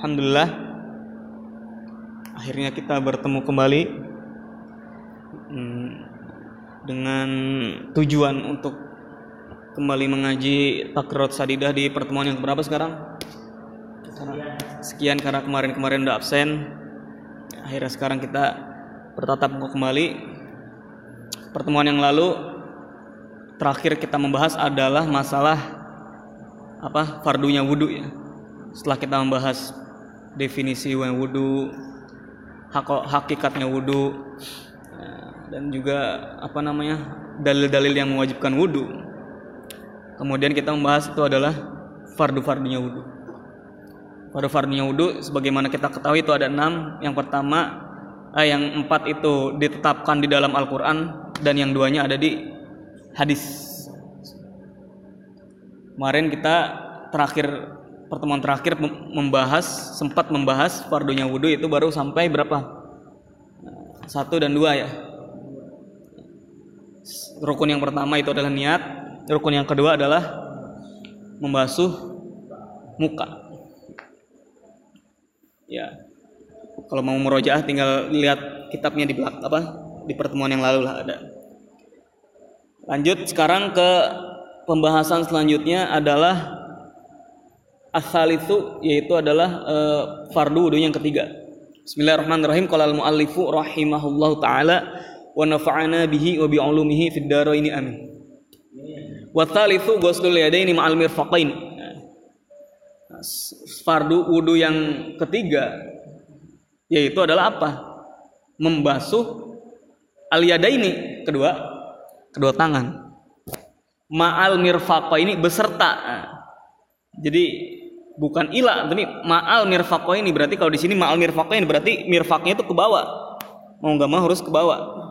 Alhamdulillah akhirnya kita bertemu kembali hmm, dengan tujuan untuk kembali mengaji takrot sadidah di pertemuan yang berapa sekarang? Sekian karena kemarin-kemarin udah absen. Akhirnya sekarang kita bertatap muka kembali. Pertemuan yang lalu terakhir kita membahas adalah masalah apa fardunya wudhu ya. Setelah kita membahas definisi wudhu, hakikatnya wudhu, dan juga apa namanya dalil-dalil yang mewajibkan wudhu. Kemudian kita membahas itu adalah fardu-fardunya wudhu. Fardu-fardunya wudhu, sebagaimana kita ketahui itu ada enam. Yang pertama, eh, yang empat itu ditetapkan di dalam Al-Quran dan yang duanya ada di hadis. Kemarin kita terakhir pertemuan terakhir membahas sempat membahas fardunya wudhu itu baru sampai berapa? Satu dan dua ya. Rukun yang pertama itu adalah niat rukun yang kedua adalah membasuh muka. Ya. Kalau mau merojaah tinggal lihat kitabnya di belakang apa di pertemuan yang lalu lah ada. Lanjut sekarang ke pembahasan selanjutnya adalah asal itu yaitu adalah e, fardu wudhu yang ketiga Bismillahirrahmanirrahim qala al-muallifu rahimahullahu taala wa nafa'ana bihi wa bi ulumihi fid daraini amin. Wa thalithu ghuslul yadaini ma'al mirfaqain. Fardu wudu yang ketiga yaitu adalah apa? Membasuh al yadaini kedua kedua tangan. Ma'al mirfaqaini beserta. Jadi bukan ila tapi ma'al mirfaqaini. Berarti kalau di sini ma'al mirfaqaini berarti mirfaknya itu ke bawah. Mau nggak mau harus ke bawah.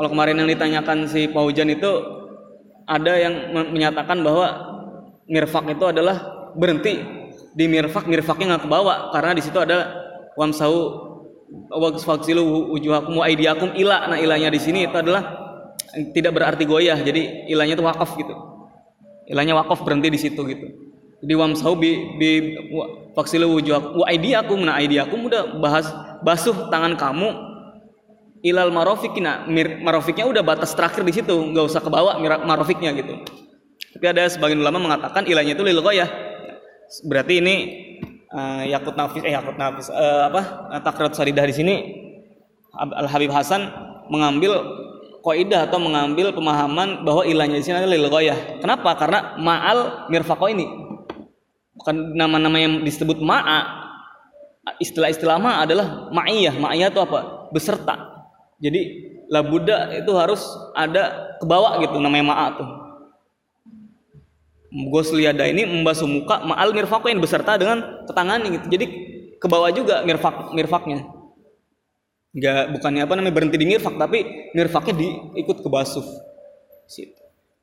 Kalau kemarin yang ditanyakan si Paujan itu ada yang menyatakan bahwa mirfak itu adalah berhenti. Di mirfak mirfaknya nggak ke bawah. Karena di situ ada wamsau waksilu wujuhakum wa aidiakum ila. Nah ilahnya di sini itu adalah tidak berarti goyah. Jadi ilahnya itu wakaf gitu. Ilahnya wakaf berhenti di situ gitu jadi wamsau bi, bi waksilu wujuhakum wa aidiakum nah aidiakum udah bahas basuh tangan kamu. Ilal marofikina marofiknya udah batas terakhir di situ nggak usah kebawa marofiknya gitu. Tapi ada sebagian ulama mengatakan ilahnya itu lil ya berarti ini uh, yakut nafis eh yakut nafis uh, apa takrat saridah di sini Al Habib Hasan mengambil kaidah atau mengambil pemahaman bahwa ilahnya di sini adalah lil kenapa? Karena ma'al mirfaqo ini bukan nama-nama yang disebut ma'a istilah-istilah ma adalah ma'iyah ma'iyah itu apa beserta jadi labuda itu harus ada ke bawah gitu namanya ma'a tuh. Gosliada ini membasuh muka ma'al mirfaqain beserta dengan ketangannya gitu. Jadi ke bawah juga mirfak mirfaknya. Enggak bukannya apa namanya berhenti di mirfak tapi mirfaknya diikut ke basuh.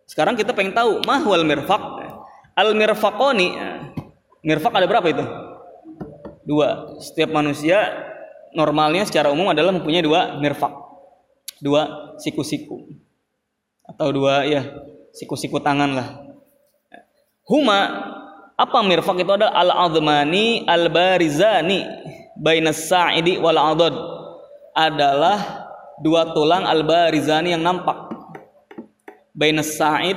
Sekarang kita pengen tahu mahwal mirfak. Al mirfaqoni. Mirfak ada berapa itu? Dua. Setiap manusia normalnya secara umum adalah mempunyai dua mirfak. Dua siku-siku. Atau dua ya siku-siku tangan lah. Huma apa mirfak itu ada? Al azmani al barizani bainas sa'idi wal adad adalah dua tulang al barizani yang nampak. Bainas sa'id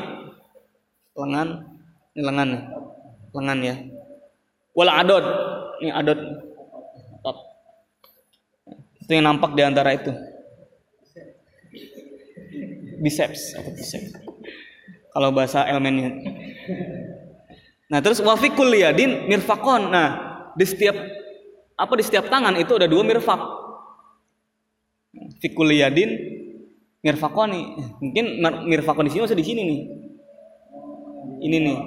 lengan ini lengan lengan ya wal adad ini adad itu yang nampak di antara itu. Biceps. Atau biceps? Kalau bahasa elemennya nah terus wafikul yadin mirfakon nah di setiap apa di setiap tangan itu ada dua mirfak fikul yadin mirfakoni mungkin mirfakon di sini masih di sini nih. Ini nih.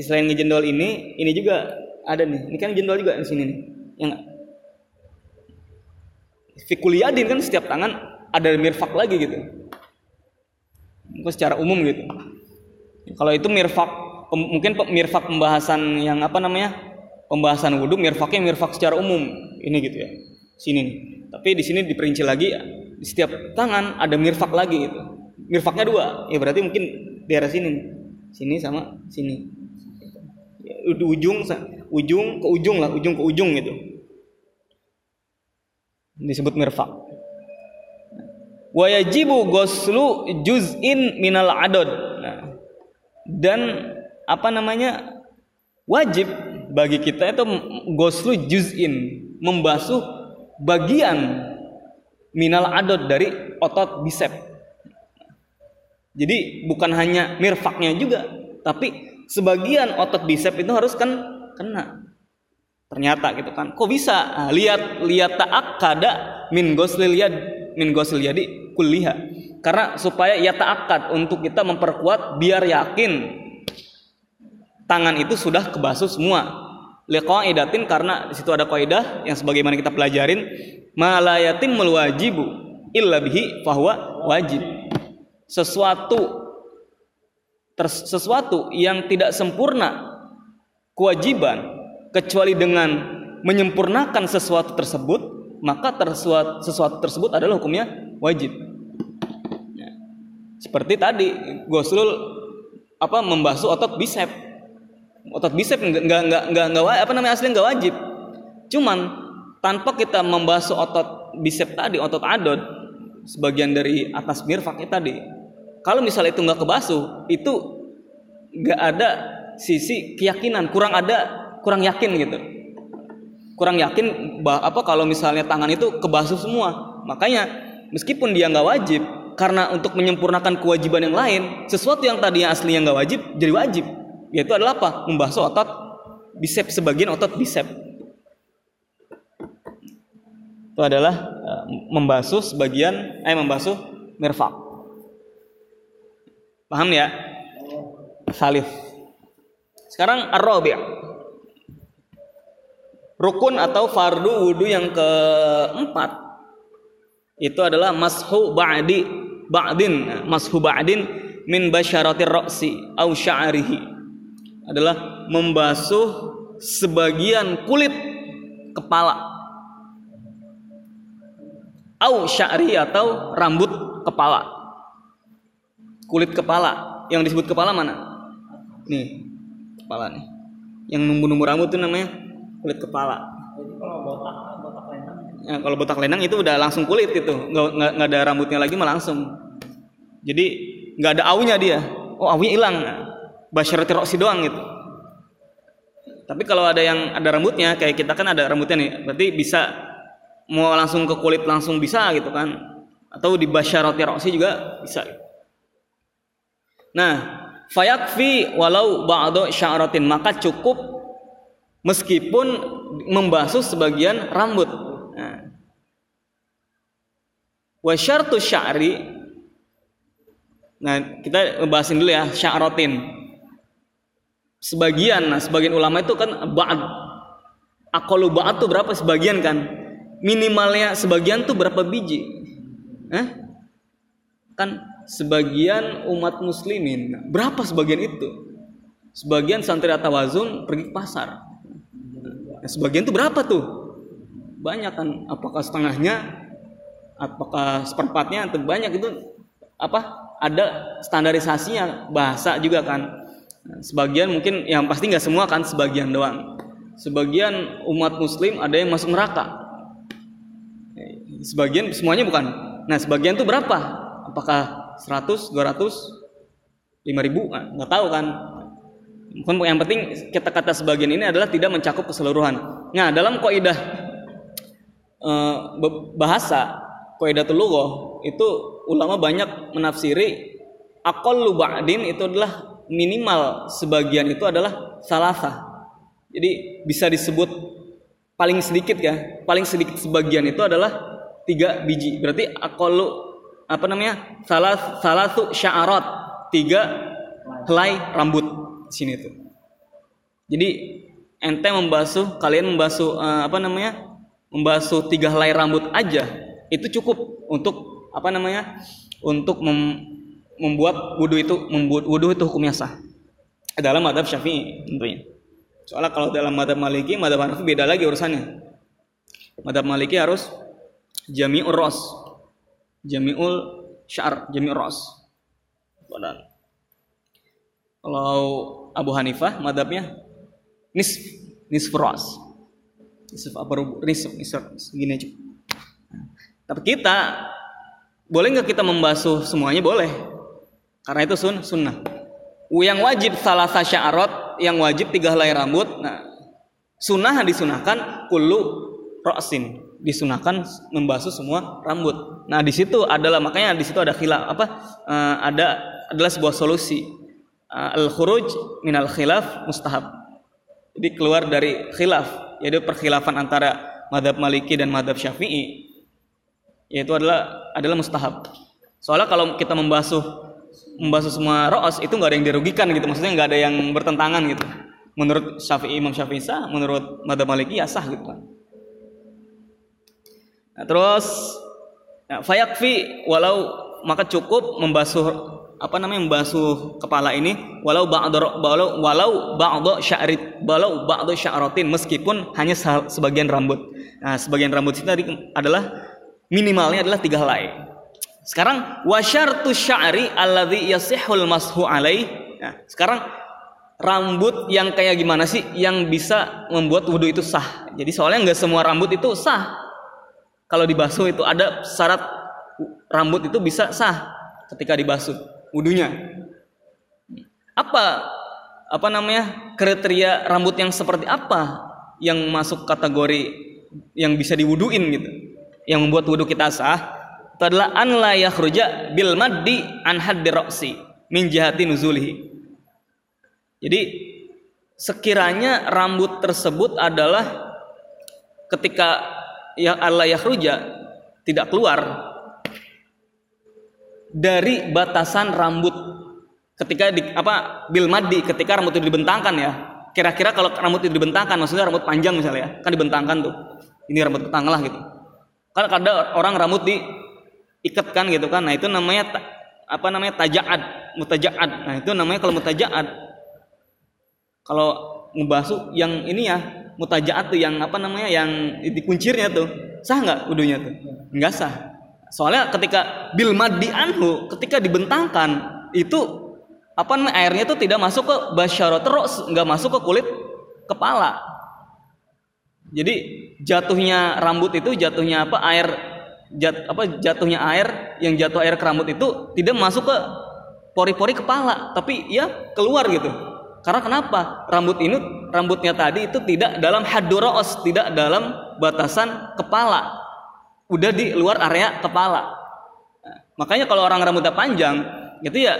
Selain ngejendol ini ini juga ada nih. Ini kan jendol juga di sini nih. Yang fikul yadin kan setiap tangan ada mirfak lagi gitu. Itu secara umum gitu. Kalau itu mirfak mungkin mirfak pembahasan yang apa namanya? Pembahasan wudhu mirfaknya mirfak secara umum. Ini gitu ya. Sini nih. Tapi di sini diperinci lagi di setiap tangan ada mirfak lagi gitu. Mirfaknya dua. Ya berarti mungkin daerah sini sini sama sini. Ya, di ujung ujung ke ujung lah ujung ke ujung gitu. Disebut mirfak wa yajibu ghuslu juz'in minal adad. Nah, dan apa namanya? Wajib bagi kita itu ghuslu juz'in membasuh bagian minal adad dari otot bisep. Jadi bukan hanya mirfaknya juga tapi sebagian otot bisep itu harus kan kena. Ternyata gitu kan. Kok bisa? Nah, lihat lihat taak kada min goslil yad min goslil yadi kuliah karena supaya ya taakad untuk kita memperkuat biar yakin tangan itu sudah kebasuh semua. Liqaidatin karena di situ ada kaidah yang sebagaimana kita pelajarin malayatim wajibu illa bihi fahuwa wajib. Sesuatu sesuatu yang tidak sempurna kewajiban kecuali dengan menyempurnakan sesuatu tersebut maka tersuat, sesuatu tersebut adalah hukumnya wajib. Ya. seperti tadi goslul apa membasuh otot bisep otot bisep nggak nggak nggak nggak apa namanya asli nggak wajib. Cuman tanpa kita membasuh otot bisep tadi otot adot sebagian dari atas mirfak tadi kalau misalnya itu nggak kebasuh itu nggak ada sisi keyakinan kurang ada kurang yakin gitu. Kurang yakin bah, apa kalau misalnya tangan itu kebasuh semua. Makanya meskipun dia nggak wajib karena untuk menyempurnakan kewajiban yang lain sesuatu yang tadinya asli yang nggak wajib jadi wajib. Yaitu adalah apa? Membasuh otot bisep sebagian otot bisep itu adalah uh, membasuh sebagian eh membasuh mirfak paham ya? Salif sekarang ar-rabi' Rukun atau fardu wudhu yang keempat. Itu adalah mashu ba'di ba'din mashu ba'din min basyaratir ra'si au sya'rihi. Adalah membasuh sebagian kulit kepala. Au sya'ri atau rambut kepala. Kulit kepala. Yang disebut kepala mana? Nih kepala nih yang numbu-numbu rambut itu namanya kulit kepala. Jadi kalau botak botak lenang. Ya, kalau botak lenang itu udah langsung kulit itu, nggak nggak ada rambutnya lagi malah langsung. Jadi nggak ada aunya dia. Oh aunya hilang, basyaratir roksi doang gitu. Tapi kalau ada yang ada rambutnya, kayak kita kan ada rambutnya nih, berarti bisa mau langsung ke kulit langsung bisa gitu kan, atau di basyaratir roksi juga bisa. Nah, fayakfi walau ba'do sya'ratin maka cukup meskipun membasuh sebagian rambut. Nah. Wa syartu sya'ri Nah, kita ngebahasin dulu ya sya'ratin. Sebagian, nah sebagian ulama itu kan ba'd. Aqalu ba'd tuh berapa sebagian kan? Minimalnya sebagian tuh berapa biji? Eh? Kan sebagian umat muslimin. Berapa sebagian itu? Sebagian santri atawazun pergi ke pasar Nah, sebagian itu berapa tuh? Banyak kan? Apakah setengahnya? Apakah seperempatnya? Atau banyak itu apa? Ada standarisasinya bahasa juga kan? Sebagian mungkin yang pasti nggak semua kan sebagian doang. Sebagian umat Muslim ada yang masuk neraka. Sebagian semuanya bukan. Nah sebagian itu berapa? Apakah 100, 200, 5000? Nah, nggak tahu kan? yang penting kita kata sebagian ini adalah tidak mencakup keseluruhan. Nah, dalam kaidah e, bahasa, kaidah lughah itu ulama banyak menafsiri aqallu ba'din itu adalah minimal sebagian itu adalah salasa. Jadi bisa disebut paling sedikit ya, paling sedikit sebagian itu adalah tiga biji. Berarti aqallu apa namanya? Salah salah tuh sya'arat, tiga helai rambut sini tuh. Jadi ente membasuh, kalian membasuh uh, apa namanya? Membasuh tiga helai rambut aja itu cukup untuk apa namanya? Untuk mem, membuat wudhu itu membuat wudhu itu hukumnya sah. Dalam madhab syafi'i tentunya. Soalnya kalau dalam madhab maliki, madhab hanafi beda lagi urusannya. Madhab maliki harus jami'ur ros, jami'ul syar, jami'ur ros. Kalau Abu Hanifah madhabnya nis nisfu ras. Nisfu apa nisfu segini aja. Tapi kita boleh nggak kita membasuh semuanya? Boleh. Karena itu sun sunnah. Yang wajib salah sya'arat, yang wajib tiga helai rambut. Nah, sunnah disunahkan kulu rosin disunahkan membasuh semua rambut. Nah di situ adalah makanya di situ ada khilaf apa uh, ada adalah sebuah solusi uh, al khuruj minal khilaf mustahab. Jadi keluar dari khilaf yaitu perkhilafan antara madhab maliki dan madhab syafi'i yaitu adalah adalah mustahab. Soalnya kalau kita membasuh membasuh semua roos itu nggak ada yang dirugikan gitu, maksudnya nggak ada yang bertentangan gitu. Menurut Syafi'i Imam Syafi'i sah, menurut Madhab Maliki ya sah gitu kan. Nah, terus ya, fayakfi walau maka cukup membasuh apa namanya membasuh kepala ini walau ba'da walau walau ba'da sya'rit walau ba'da sya'ratin meskipun hanya sebagian rambut. Nah, sebagian rambut itu tadi adalah minimalnya adalah tiga helai. Sekarang wasyartu sya'ri alladhi yasihul mashu alaih. Nah, sekarang rambut yang kayak gimana sih yang bisa membuat wudhu itu sah? Jadi soalnya nggak semua rambut itu sah. Kalau dibasuh itu ada syarat rambut itu bisa sah ketika dibasuh wudhunya. Apa apa namanya kriteria rambut yang seperti apa yang masuk kategori yang bisa diwuduin gitu? yang membuat wudhu kita sah itu adalah an la yakhruja bil maddi an haddi min jihati nuzulihi. Jadi sekiranya rambut tersebut adalah ketika ya Allah yakhruja tidak keluar dari batasan rambut. Ketika di apa bil maddi ketika rambut itu dibentangkan ya. Kira-kira kalau rambut itu dibentangkan maksudnya rambut panjang misalnya ya kan dibentangkan tuh. Ini rambut petang lah gitu. Kan ada orang rambut diikatkan gitu kan. Nah itu namanya apa namanya tajaat mutajaat. Nah itu namanya kalau mutajaat kalau ngebasuh yang ini ya mutajaat tuh yang apa namanya yang dikuncirnya tuh. Sah nggak udunya tuh? Nggak sah. Soalnya ketika bil madi anhu ketika dibentangkan itu apa namanya airnya tuh tidak masuk ke basyarah terus nggak masuk ke kulit kepala. Jadi jatuhnya rambut itu jatuhnya apa air jat, apa jatuhnya air yang jatuh air ke rambut itu tidak masuk ke pori-pori kepala tapi ya keluar gitu. Karena kenapa? Rambut ini rambutnya tadi itu tidak dalam haduros, tidak dalam batasan kepala. Udah di luar area kepala. Nah, makanya kalau orang rambutnya panjang, gitu ya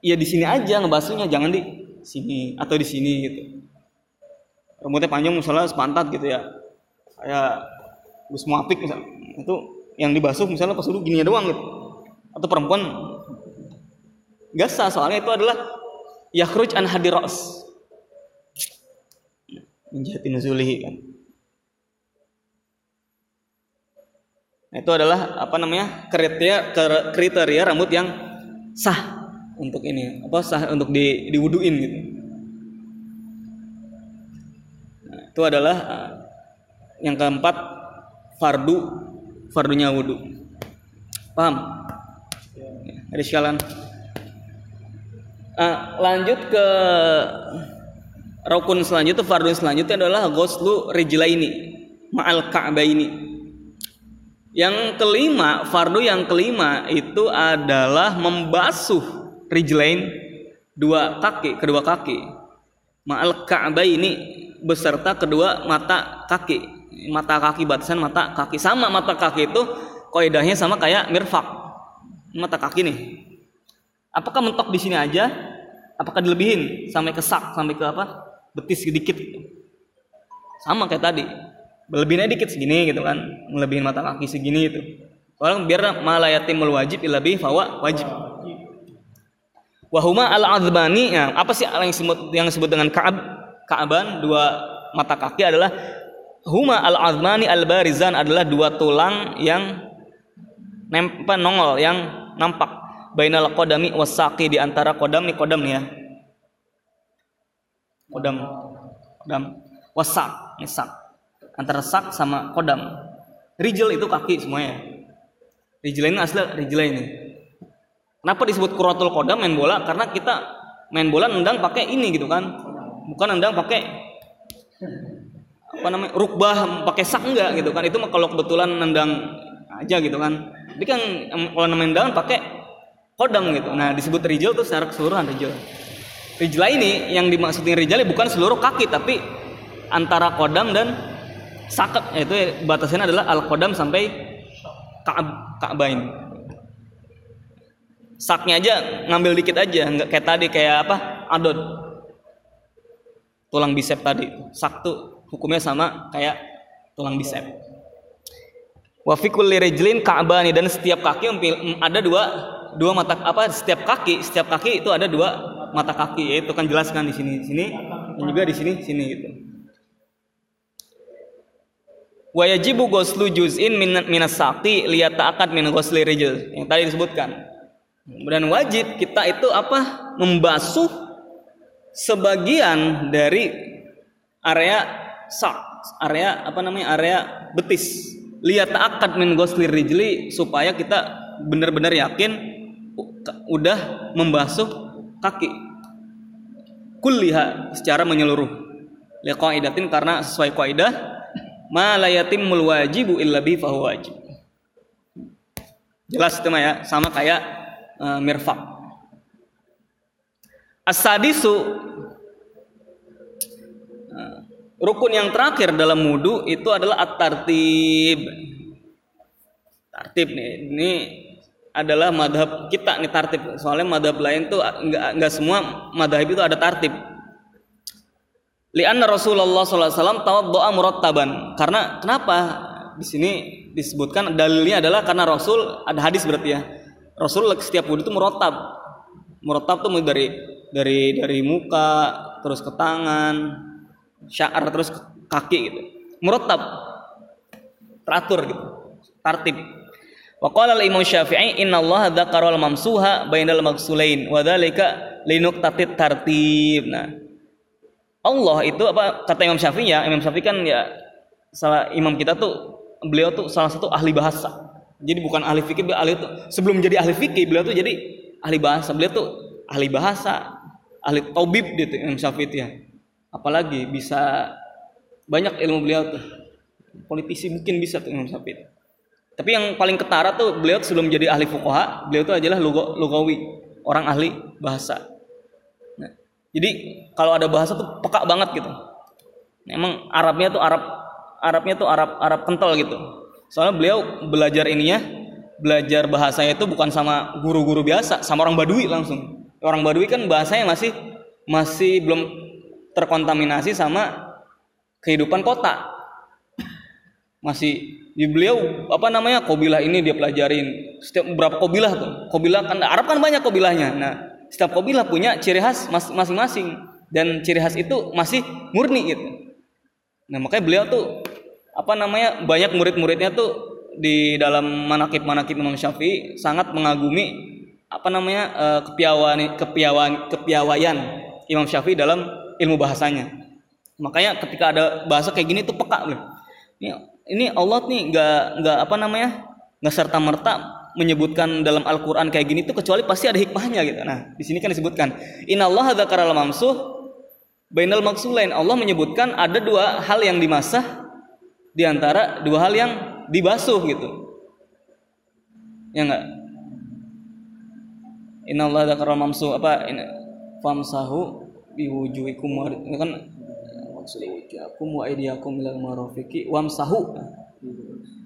ya di sini aja ngebasuhnya, jangan di sini atau di sini gitu rambutnya panjang misalnya sepantat gitu ya kayak Gus Muafik misalnya itu yang dibasuh misalnya pas dulu gini doang gitu atau perempuan gak sah soalnya itu adalah yakhruj an hadiros menjadi nuzulihi kan? Nah, itu adalah apa namanya kriteria kriteria rambut yang sah untuk ini apa sah untuk di diwuduin gitu. Itu adalah uh, yang keempat fardu fardunya wudhu paham? Ada sekalian uh, lanjut ke rukun selanjutnya fardu selanjutnya adalah ghuslu rijlaini ma'al ka'baini. Yang kelima, fardu yang kelima itu adalah membasuh rijlain dua kaki, kedua kaki. Ma'al ka'baini beserta kedua mata kaki. Mata kaki batasan mata kaki. Sama mata kaki itu koidahnya sama kayak mirfak. Mata kaki nih apakah mentok di sini aja? Apakah dilebihin? Sampai ke sak sampai ke apa? Betis sedikit sama kayak tadi. Lebihnya dikit segini gitu kan. Melebihin mata kaki segini itu kalau biar malayatim wajib lebih fawa wajib. Wahuma al azbani ya, apa sih yang disebut yang disebut dengan kaab? Ka'ban dua mata kaki adalah huma al azmani al barizan adalah dua tulang yang nempa nongol yang nampak bainal kodami wasaki di antara kodam nih kodam nih ya. Kodam kodam wasak nih sak antara sak sama kodam rijel itu kaki semuanya. Rijel ini asli rijel ini. Kenapa disebut kuratul kodam main bola? Karena kita main bola nendang pakai ini gitu kan. Bukan nendang pakai apa namanya rukbah pakai sak enggak gitu kan. Itu kalau kebetulan nendang aja gitu kan. Tapi kan kalau nendang pakai kodam gitu. Nah disebut rijal tuh secara keseluruhan rijal. Rijla ini yang dimaksudin rijal bukan seluruh kaki tapi antara kodam dan sakat yaitu batasnya adalah al kodam sampai ka'ab ka'bain. Saknya aja ngambil dikit aja nggak kayak tadi kayak apa? Adot tulang bisep tadi. Sak tuh hukumnya sama kayak tulang bisep. Wafikul lirejlin ka'bani dan setiap kaki ada dua dua mata apa setiap kaki setiap kaki itu ada dua mata kaki itu kan jelaskan di sini sini dan juga di sini sini gitu. Wa yajibu ghuslu juz'in min minas saqi liyata'aqqad min ghusli rijl yang tadi disebutkan. Dan wajib kita itu apa membasuh sebagian dari area sak area apa namanya area betis. Lihat akad min ghuslir rijli supaya kita benar-benar yakin udah membasuh kaki kulliha secara menyeluruh liqaidatin karena sesuai kaidah ma la yatimul wajibu illa bi wajib jelas itu ya sama kayak uh, mirfak. As-sadisu uh, rukun yang terakhir dalam wudu itu adalah at-tartib. Tartib nih, ini adalah madhab kita nih tartib. Soalnya madhab lain tuh enggak, enggak semua madhab itu ada tartib. Lianna Rasulullah SAW tawaddoa murattaban. Karena kenapa di sini disebutkan dalilnya adalah karena Rasul ada hadis berarti ya Rasul setiap wudhu itu murotab. Murotab tuh dari dari dari muka terus ke tangan, syaar terus ke kaki gitu. Murotab teratur gitu. Tartib. Wa qala al-Imam Syafi'i inna Allah dzakara al-mamsuha bainal maghsulain wa dzalika linuqtatit tartib. Nah, Allah itu apa kata Imam Syafi'i ya, Imam Syafi'i kan ya salah imam kita tuh beliau tuh salah satu ahli bahasa jadi bukan ahli fikih, ahli itu sebelum jadi ahli fikih beliau tuh jadi ahli bahasa. Beliau tuh ahli bahasa, ahli taubib gitu Imam Syafi'i ya. Apalagi bisa banyak ilmu beliau tuh. Politisi mungkin bisa tuh Imam Syafi'i. Tapi yang paling ketara tuh beliau sebelum jadi ahli fuqaha, beliau tuh adalah lugawi, orang ahli bahasa. Nah, jadi kalau ada bahasa tuh peka banget gitu. Emang Arabnya tuh Arab Arabnya tuh Arab Arab kental gitu Soalnya beliau belajar ininya, belajar bahasanya itu bukan sama guru-guru biasa, sama orang Badui langsung. Orang Badui kan bahasanya masih masih belum terkontaminasi sama kehidupan kota. Masih di beliau apa namanya kobilah ini dia pelajarin. Setiap berapa kobilah tuh? Kobilah kan Arab kan banyak kobilahnya nah setiap kobilah punya ciri khas masing-masing. Dan ciri khas itu masih murni gitu. Nah makanya beliau tuh apa namanya banyak murid-muridnya tuh di dalam manakib manakib Imam Syafi'i sangat mengagumi apa namanya uh, kepiawan kepiawan kepiawaian Imam Syafi'i dalam ilmu bahasanya. Makanya ketika ada bahasa kayak gini tuh peka ini ini Allah nih nggak nggak apa namanya nggak serta merta menyebutkan dalam Al-Quran kayak gini tuh kecuali pasti ada hikmahnya gitu. Nah, di sini kan disebutkan, Inna Allah dzakara mamsuh bainal maksulain. Allah menyebutkan ada dua hal yang dimasah di antara dua hal yang dibasuh gitu. Ya enggak? Inna Allah dzakara mamsu apa famsahu biwujuhikum kan maksud wujuhakum wa aydiyakum ilal marafiqi wamsahu.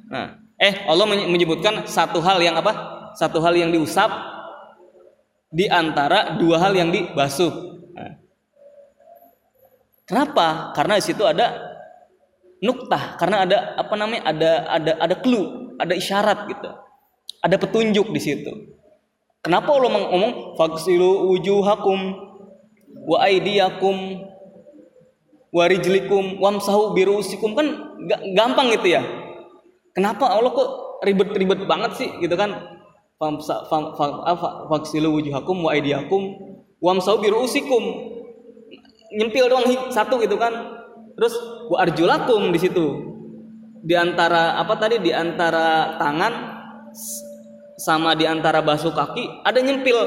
Nah, eh Allah menyebutkan satu hal yang apa? Satu hal yang diusap di antara dua hal yang dibasuh. Nah. Kenapa? Karena di situ ada nuktah karena ada apa namanya ada ada ada clue ada isyarat gitu ada petunjuk di situ kenapa Allah ngomong faksilu wujuhakum wa aidiyakum wa rijlikum wamsahu birusikum. Kan gampang gitu ya. Kenapa Allah kok ribet-ribet banget sih gitu kan? Faksilu wujuhakum wa aidiyakum wamsahu birusikum. Nyempil doang satu gitu kan. Terus wa arjulakum di situ. Di antara apa tadi? Di antara tangan sama di antara basuh kaki ada nyempil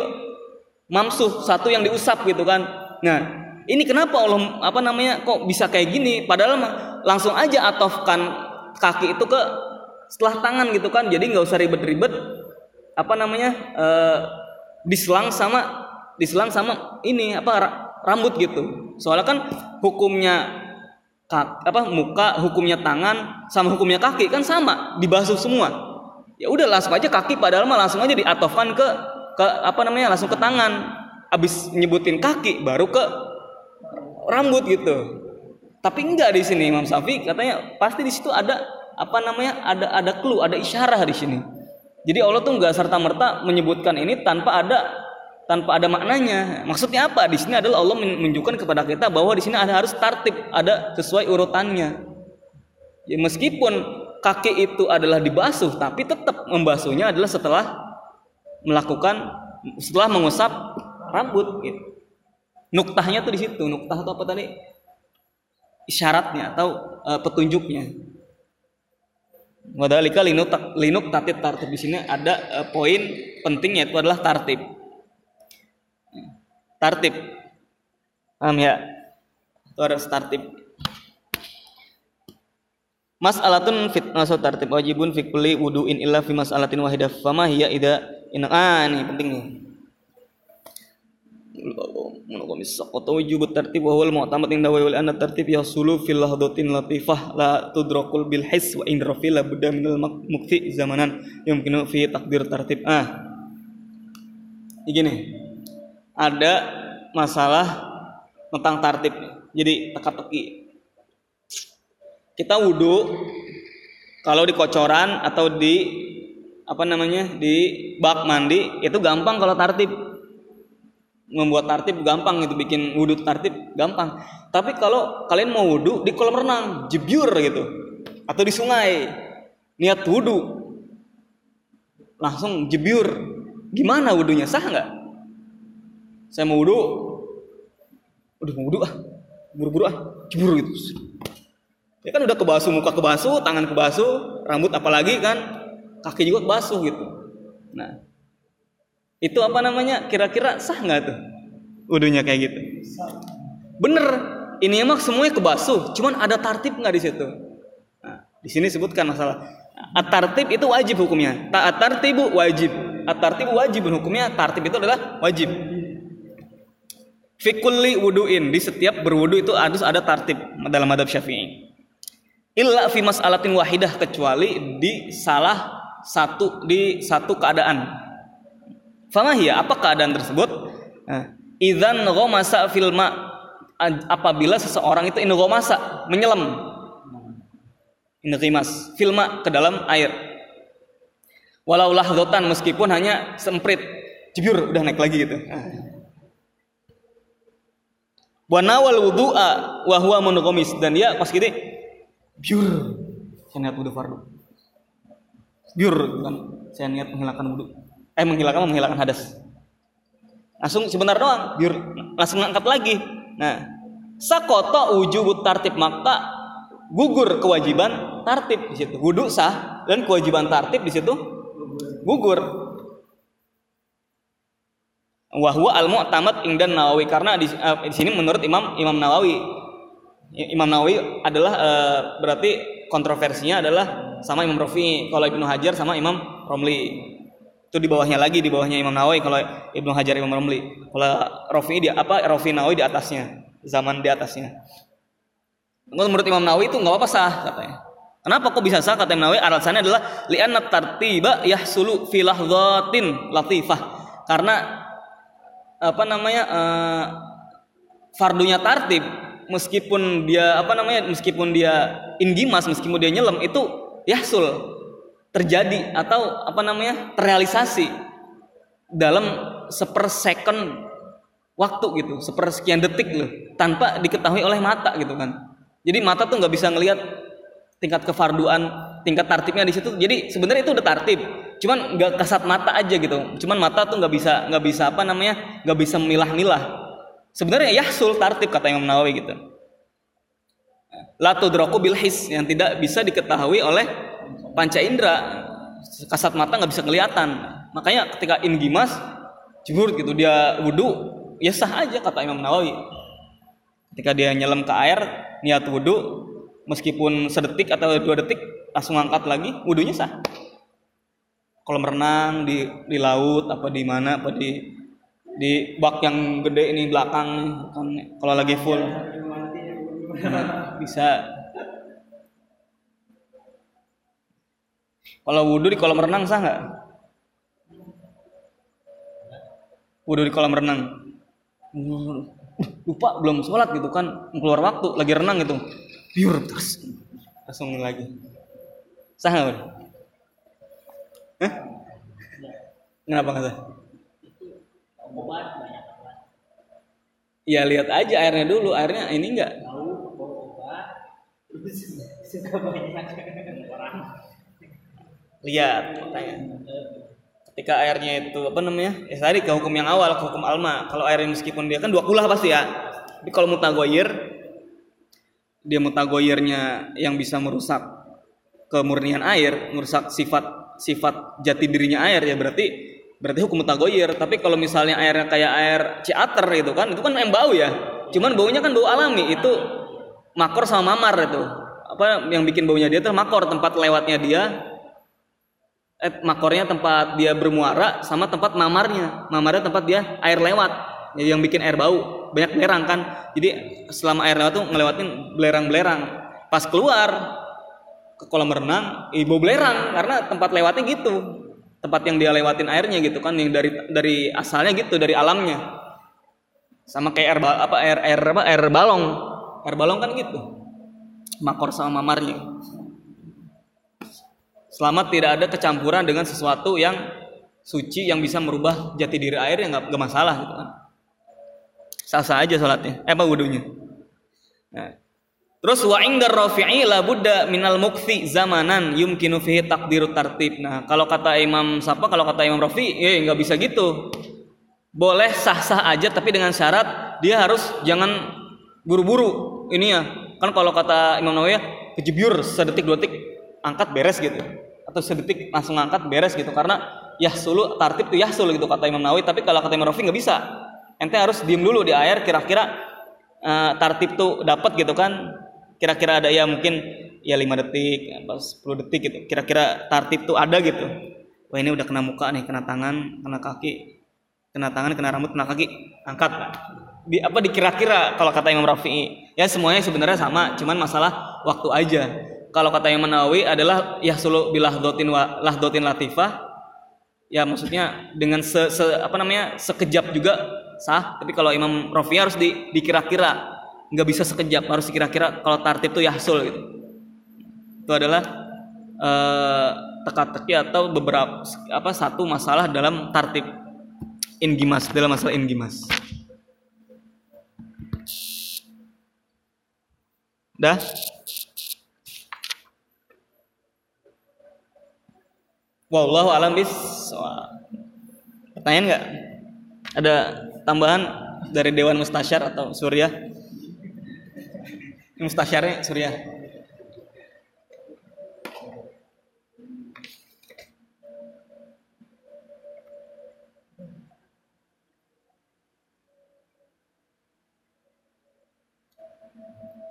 mamsuh satu yang diusap gitu kan. Nah, ini kenapa Allah apa namanya kok bisa kayak gini? Padahal langsung aja atofkan kaki itu ke setelah tangan gitu kan. Jadi nggak usah ribet-ribet apa namanya uh, diselang sama diselang sama ini apa rambut gitu. Soalnya kan hukumnya kak, apa muka hukumnya tangan sama hukumnya kaki kan sama dibasuh semua. Ya udah langsung aja kaki padahal mah langsung aja diatofkan ke ke apa namanya langsung ke tangan. Abis nyebutin kaki baru ke rambut gitu. Tapi enggak di sini Imam Syafi'i katanya pasti di situ ada apa namanya ada ada clue ada isyarah di sini. Jadi Allah tuh nggak serta merta menyebutkan ini tanpa ada tanpa ada maknanya. Maksudnya apa? Di sini adalah Allah menunjukkan kepada kita bahwa di sini ada harus tertib ada sesuai urutannya. Ya meskipun kaki itu adalah dibasuh tapi tetap membasuhnya adalah setelah melakukan setelah mengusap rambut gitu. Nuktahnya tuh di situ. Nuktah atau apa tadi? Isyaratnya atau uh, petunjuknya. Wadalika linuk linuk tatib tartib di sini ada uh, poin pentingnya itu adalah tartib. Tartib. Paham ya? Itu ada tartib. Mas'alatun fit masuk tartib wajibun fi kulli wudu'in illa fi mas'alatin wahidah. Fama hiya ida in ah ini penting nih menurut sakota wujub tertib wa huwal mu'tamad inda wa anna tertib yasulu fil lahdatin latifah la tudrakul bil his wa in rafi la budda minal mukti zamanan yumkinu fi takdir tertib ah gini ada masalah tentang tertib jadi teka-teki. Kita wudhu kalau di kocoran atau di apa namanya di bak mandi itu gampang kalau tertib membuat tartib gampang itu bikin wudhu tartib gampang. Tapi kalau kalian mau wudhu di kolam renang jebyur gitu atau di sungai niat wudhu langsung jebyur gimana wudhunya? Sah nggak? Saya mau wudhu udah mau wudhu ah buru-buru ah jebur gitu. Ya kan udah kebasuh muka kebasuh tangan kebasuh rambut apalagi kan kaki juga kebasuh gitu. Nah itu apa namanya? Kira-kira sah nggak tuh? Wudhunya kayak gitu. Bener. Ini emang semuanya kebasuh, cuman ada tartib nggak di situ? Nah, di sini sebutkan masalah. At-tartib itu wajib hukumnya. Tak tartibu wajib. At-tartibu wajib hukumnya. Tartib itu adalah wajib. Fikulli wuduin di setiap berwudu itu harus ada tartib dalam adab syafi'i. Illa fi mas'alatin wahidah kecuali di salah satu di satu keadaan Famahia apa keadaan tersebut? Idan gomasa filma apabila seseorang itu gomasa menyelam. Inrimas filma ke dalam air. Walau lahdotan meskipun hanya semprit. Jebur udah naik lagi gitu. Wanawal wudu'a wa huwa munukomis dan dia pas gitu biur saya niat wudhu fardu. Biur kan saya niat menghilangkan wudhu eh menghilangkan menghilangkan hadas. Langsung sebentar doang. Biar langsung angkat lagi. Nah sakoto wujud tartib maka gugur kewajiban tartib di situ. Wudhu sah dan kewajiban tartib di situ gugur. Wahwa al mu'tamad ingdan nawawi karena di, uh, di sini menurut imam imam nawawi. Imam nawawi adalah uh, berarti kontroversinya adalah sama imam Rafi kalau ibnu hajar sama imam romli itu di bawahnya lagi di bawahnya Imam Nawawi kalau Ibnu Hajar Imam Romli. Kalau Rafi di apa Rafi Nawawi di atasnya zaman di atasnya. Menurut Imam Nawawi itu nggak apa-apa sah katanya. Kenapa kok bisa sah kata Imam Nawawi? Alasannya adalah li'anna tartiba yahsulu fi lahzatin latifah. Karena apa namanya uh, fardunya tartib meskipun dia apa namanya meskipun dia inggimas meskipun dia nyelam itu yahsul terjadi atau apa namanya terrealisasi dalam sepersecond waktu gitu sepersekian detik loh tanpa diketahui oleh mata gitu kan. Jadi mata tuh nggak bisa ngelihat tingkat kefarduan tingkat tartibnya di situ. Jadi sebenarnya itu udah tartib cuman nggak kasat mata aja gitu. Cuman mata tuh nggak bisa nggak bisa apa namanya nggak bisa memilah-milah sebenarnya yahsul tartib kata Imam Nawawi gitu. Latu droku bilhis yang tidak bisa diketahui oleh panca indera kasat mata nggak bisa kelihatan. Makanya ketika inggimas jemur gitu dia wudhu ya sah aja kata Imam Nawawi. Ketika dia nyelam ke air niat wudhu meskipun sedetik atau dua detik langsung angkat lagi wudhunya sah. Kalau merenang di di laut apa di mana apa di di bak yang gede ini belakang kan kalau lagi full. Bisa kalau wudhu di kolam renang sah nggak? Wudhu di kolam renang. Lupa belum sholat gitu kan. Keluar waktu lagi renang gitu. Biur terus. Langsung lagi. Sah nggak Hah? Kenapa nggak sah? Ya lihat aja airnya dulu, airnya ini enggak. Lihat, makanya. Ketika airnya itu apa namanya? Ya tadi ke hukum yang awal ke hukum alma. Kalau airnya meskipun dia kan dua kulah pasti ya. Tapi kalau mutagoyir dia mutagoyirnya yang bisa merusak kemurnian air merusak sifat sifat jati dirinya air ya berarti berarti hukum mutagoyir. Tapi kalau misalnya airnya kayak air ciater itu kan itu kan yang bau ya. Cuman baunya kan bau alami itu makor sama mamar itu. Apa yang bikin baunya dia itu makor tempat lewatnya dia eh, makornya tempat dia bermuara sama tempat mamarnya. Mamarnya tempat dia air lewat. Jadi yang bikin air bau. Banyak belerang kan. Jadi selama air lewat tuh ngelewatin belerang-belerang. Pas keluar ke kolam renang ibu belerang. Karena tempat lewatnya gitu. Tempat yang dia lewatin airnya gitu kan. Yang dari dari asalnya gitu dari alamnya. Sama kayak air apa air air apa? Air balong. Air balong kan gitu. Makor sama mamarnya Selama tidak ada kecampuran dengan sesuatu yang suci yang bisa merubah jati diri air yang nggak masalah gitu kan. Sah-sah aja sholatnya. Eh apa wudhunya. Nah. Terus wa indar rafi'i la budda minal mukfi zamanan yumkinu fihi takdirut tartib. Nah, kalau kata Imam siapa? Kalau kata Imam Rafi, eh nggak bisa gitu. Boleh sah-sah aja tapi dengan syarat dia harus jangan buru-buru. Ini ya. Kan kalau kata Imam Nawawi ya, kejebyur sedetik dua detik angkat beres gitu atau sedetik langsung angkat beres gitu. Karena yahsulu tartib tuh yahsul gitu kata Imam Nawawi. Tapi kalau kata Imam Rafi nggak bisa. Ente harus diem dulu di air kira-kira uh, tartib tuh dapat gitu kan. Kira-kira ada ya mungkin ya lima detik atau 10 detik gitu. Kira-kira tartib tuh ada gitu. Wah ini udah kena muka nih kena tangan kena kaki kena tangan kena rambut kena kaki angkat. Di apa dikira-kira kalau kata Imam Rafi'i ya semuanya sebenarnya sama cuman masalah waktu aja kalau kata yang Nawawi adalah yahsulu bilah dotin wa lahdotin latifah. Ya maksudnya dengan se, se apa namanya sekejap juga sah. Tapi kalau Imam Rafi harus di, dikira-kira. Nggak bisa sekejap harus dikira-kira kalau tartib itu yahsul gitu. Itu adalah uh, teka-teki atau beberapa apa satu masalah dalam tartib ingimas dalam masalah ingimas. Dah Wallahu alam bis. Pertanyaan nggak? Ada tambahan dari Dewan Mustasyar atau Surya? Mustasyarnya Surya.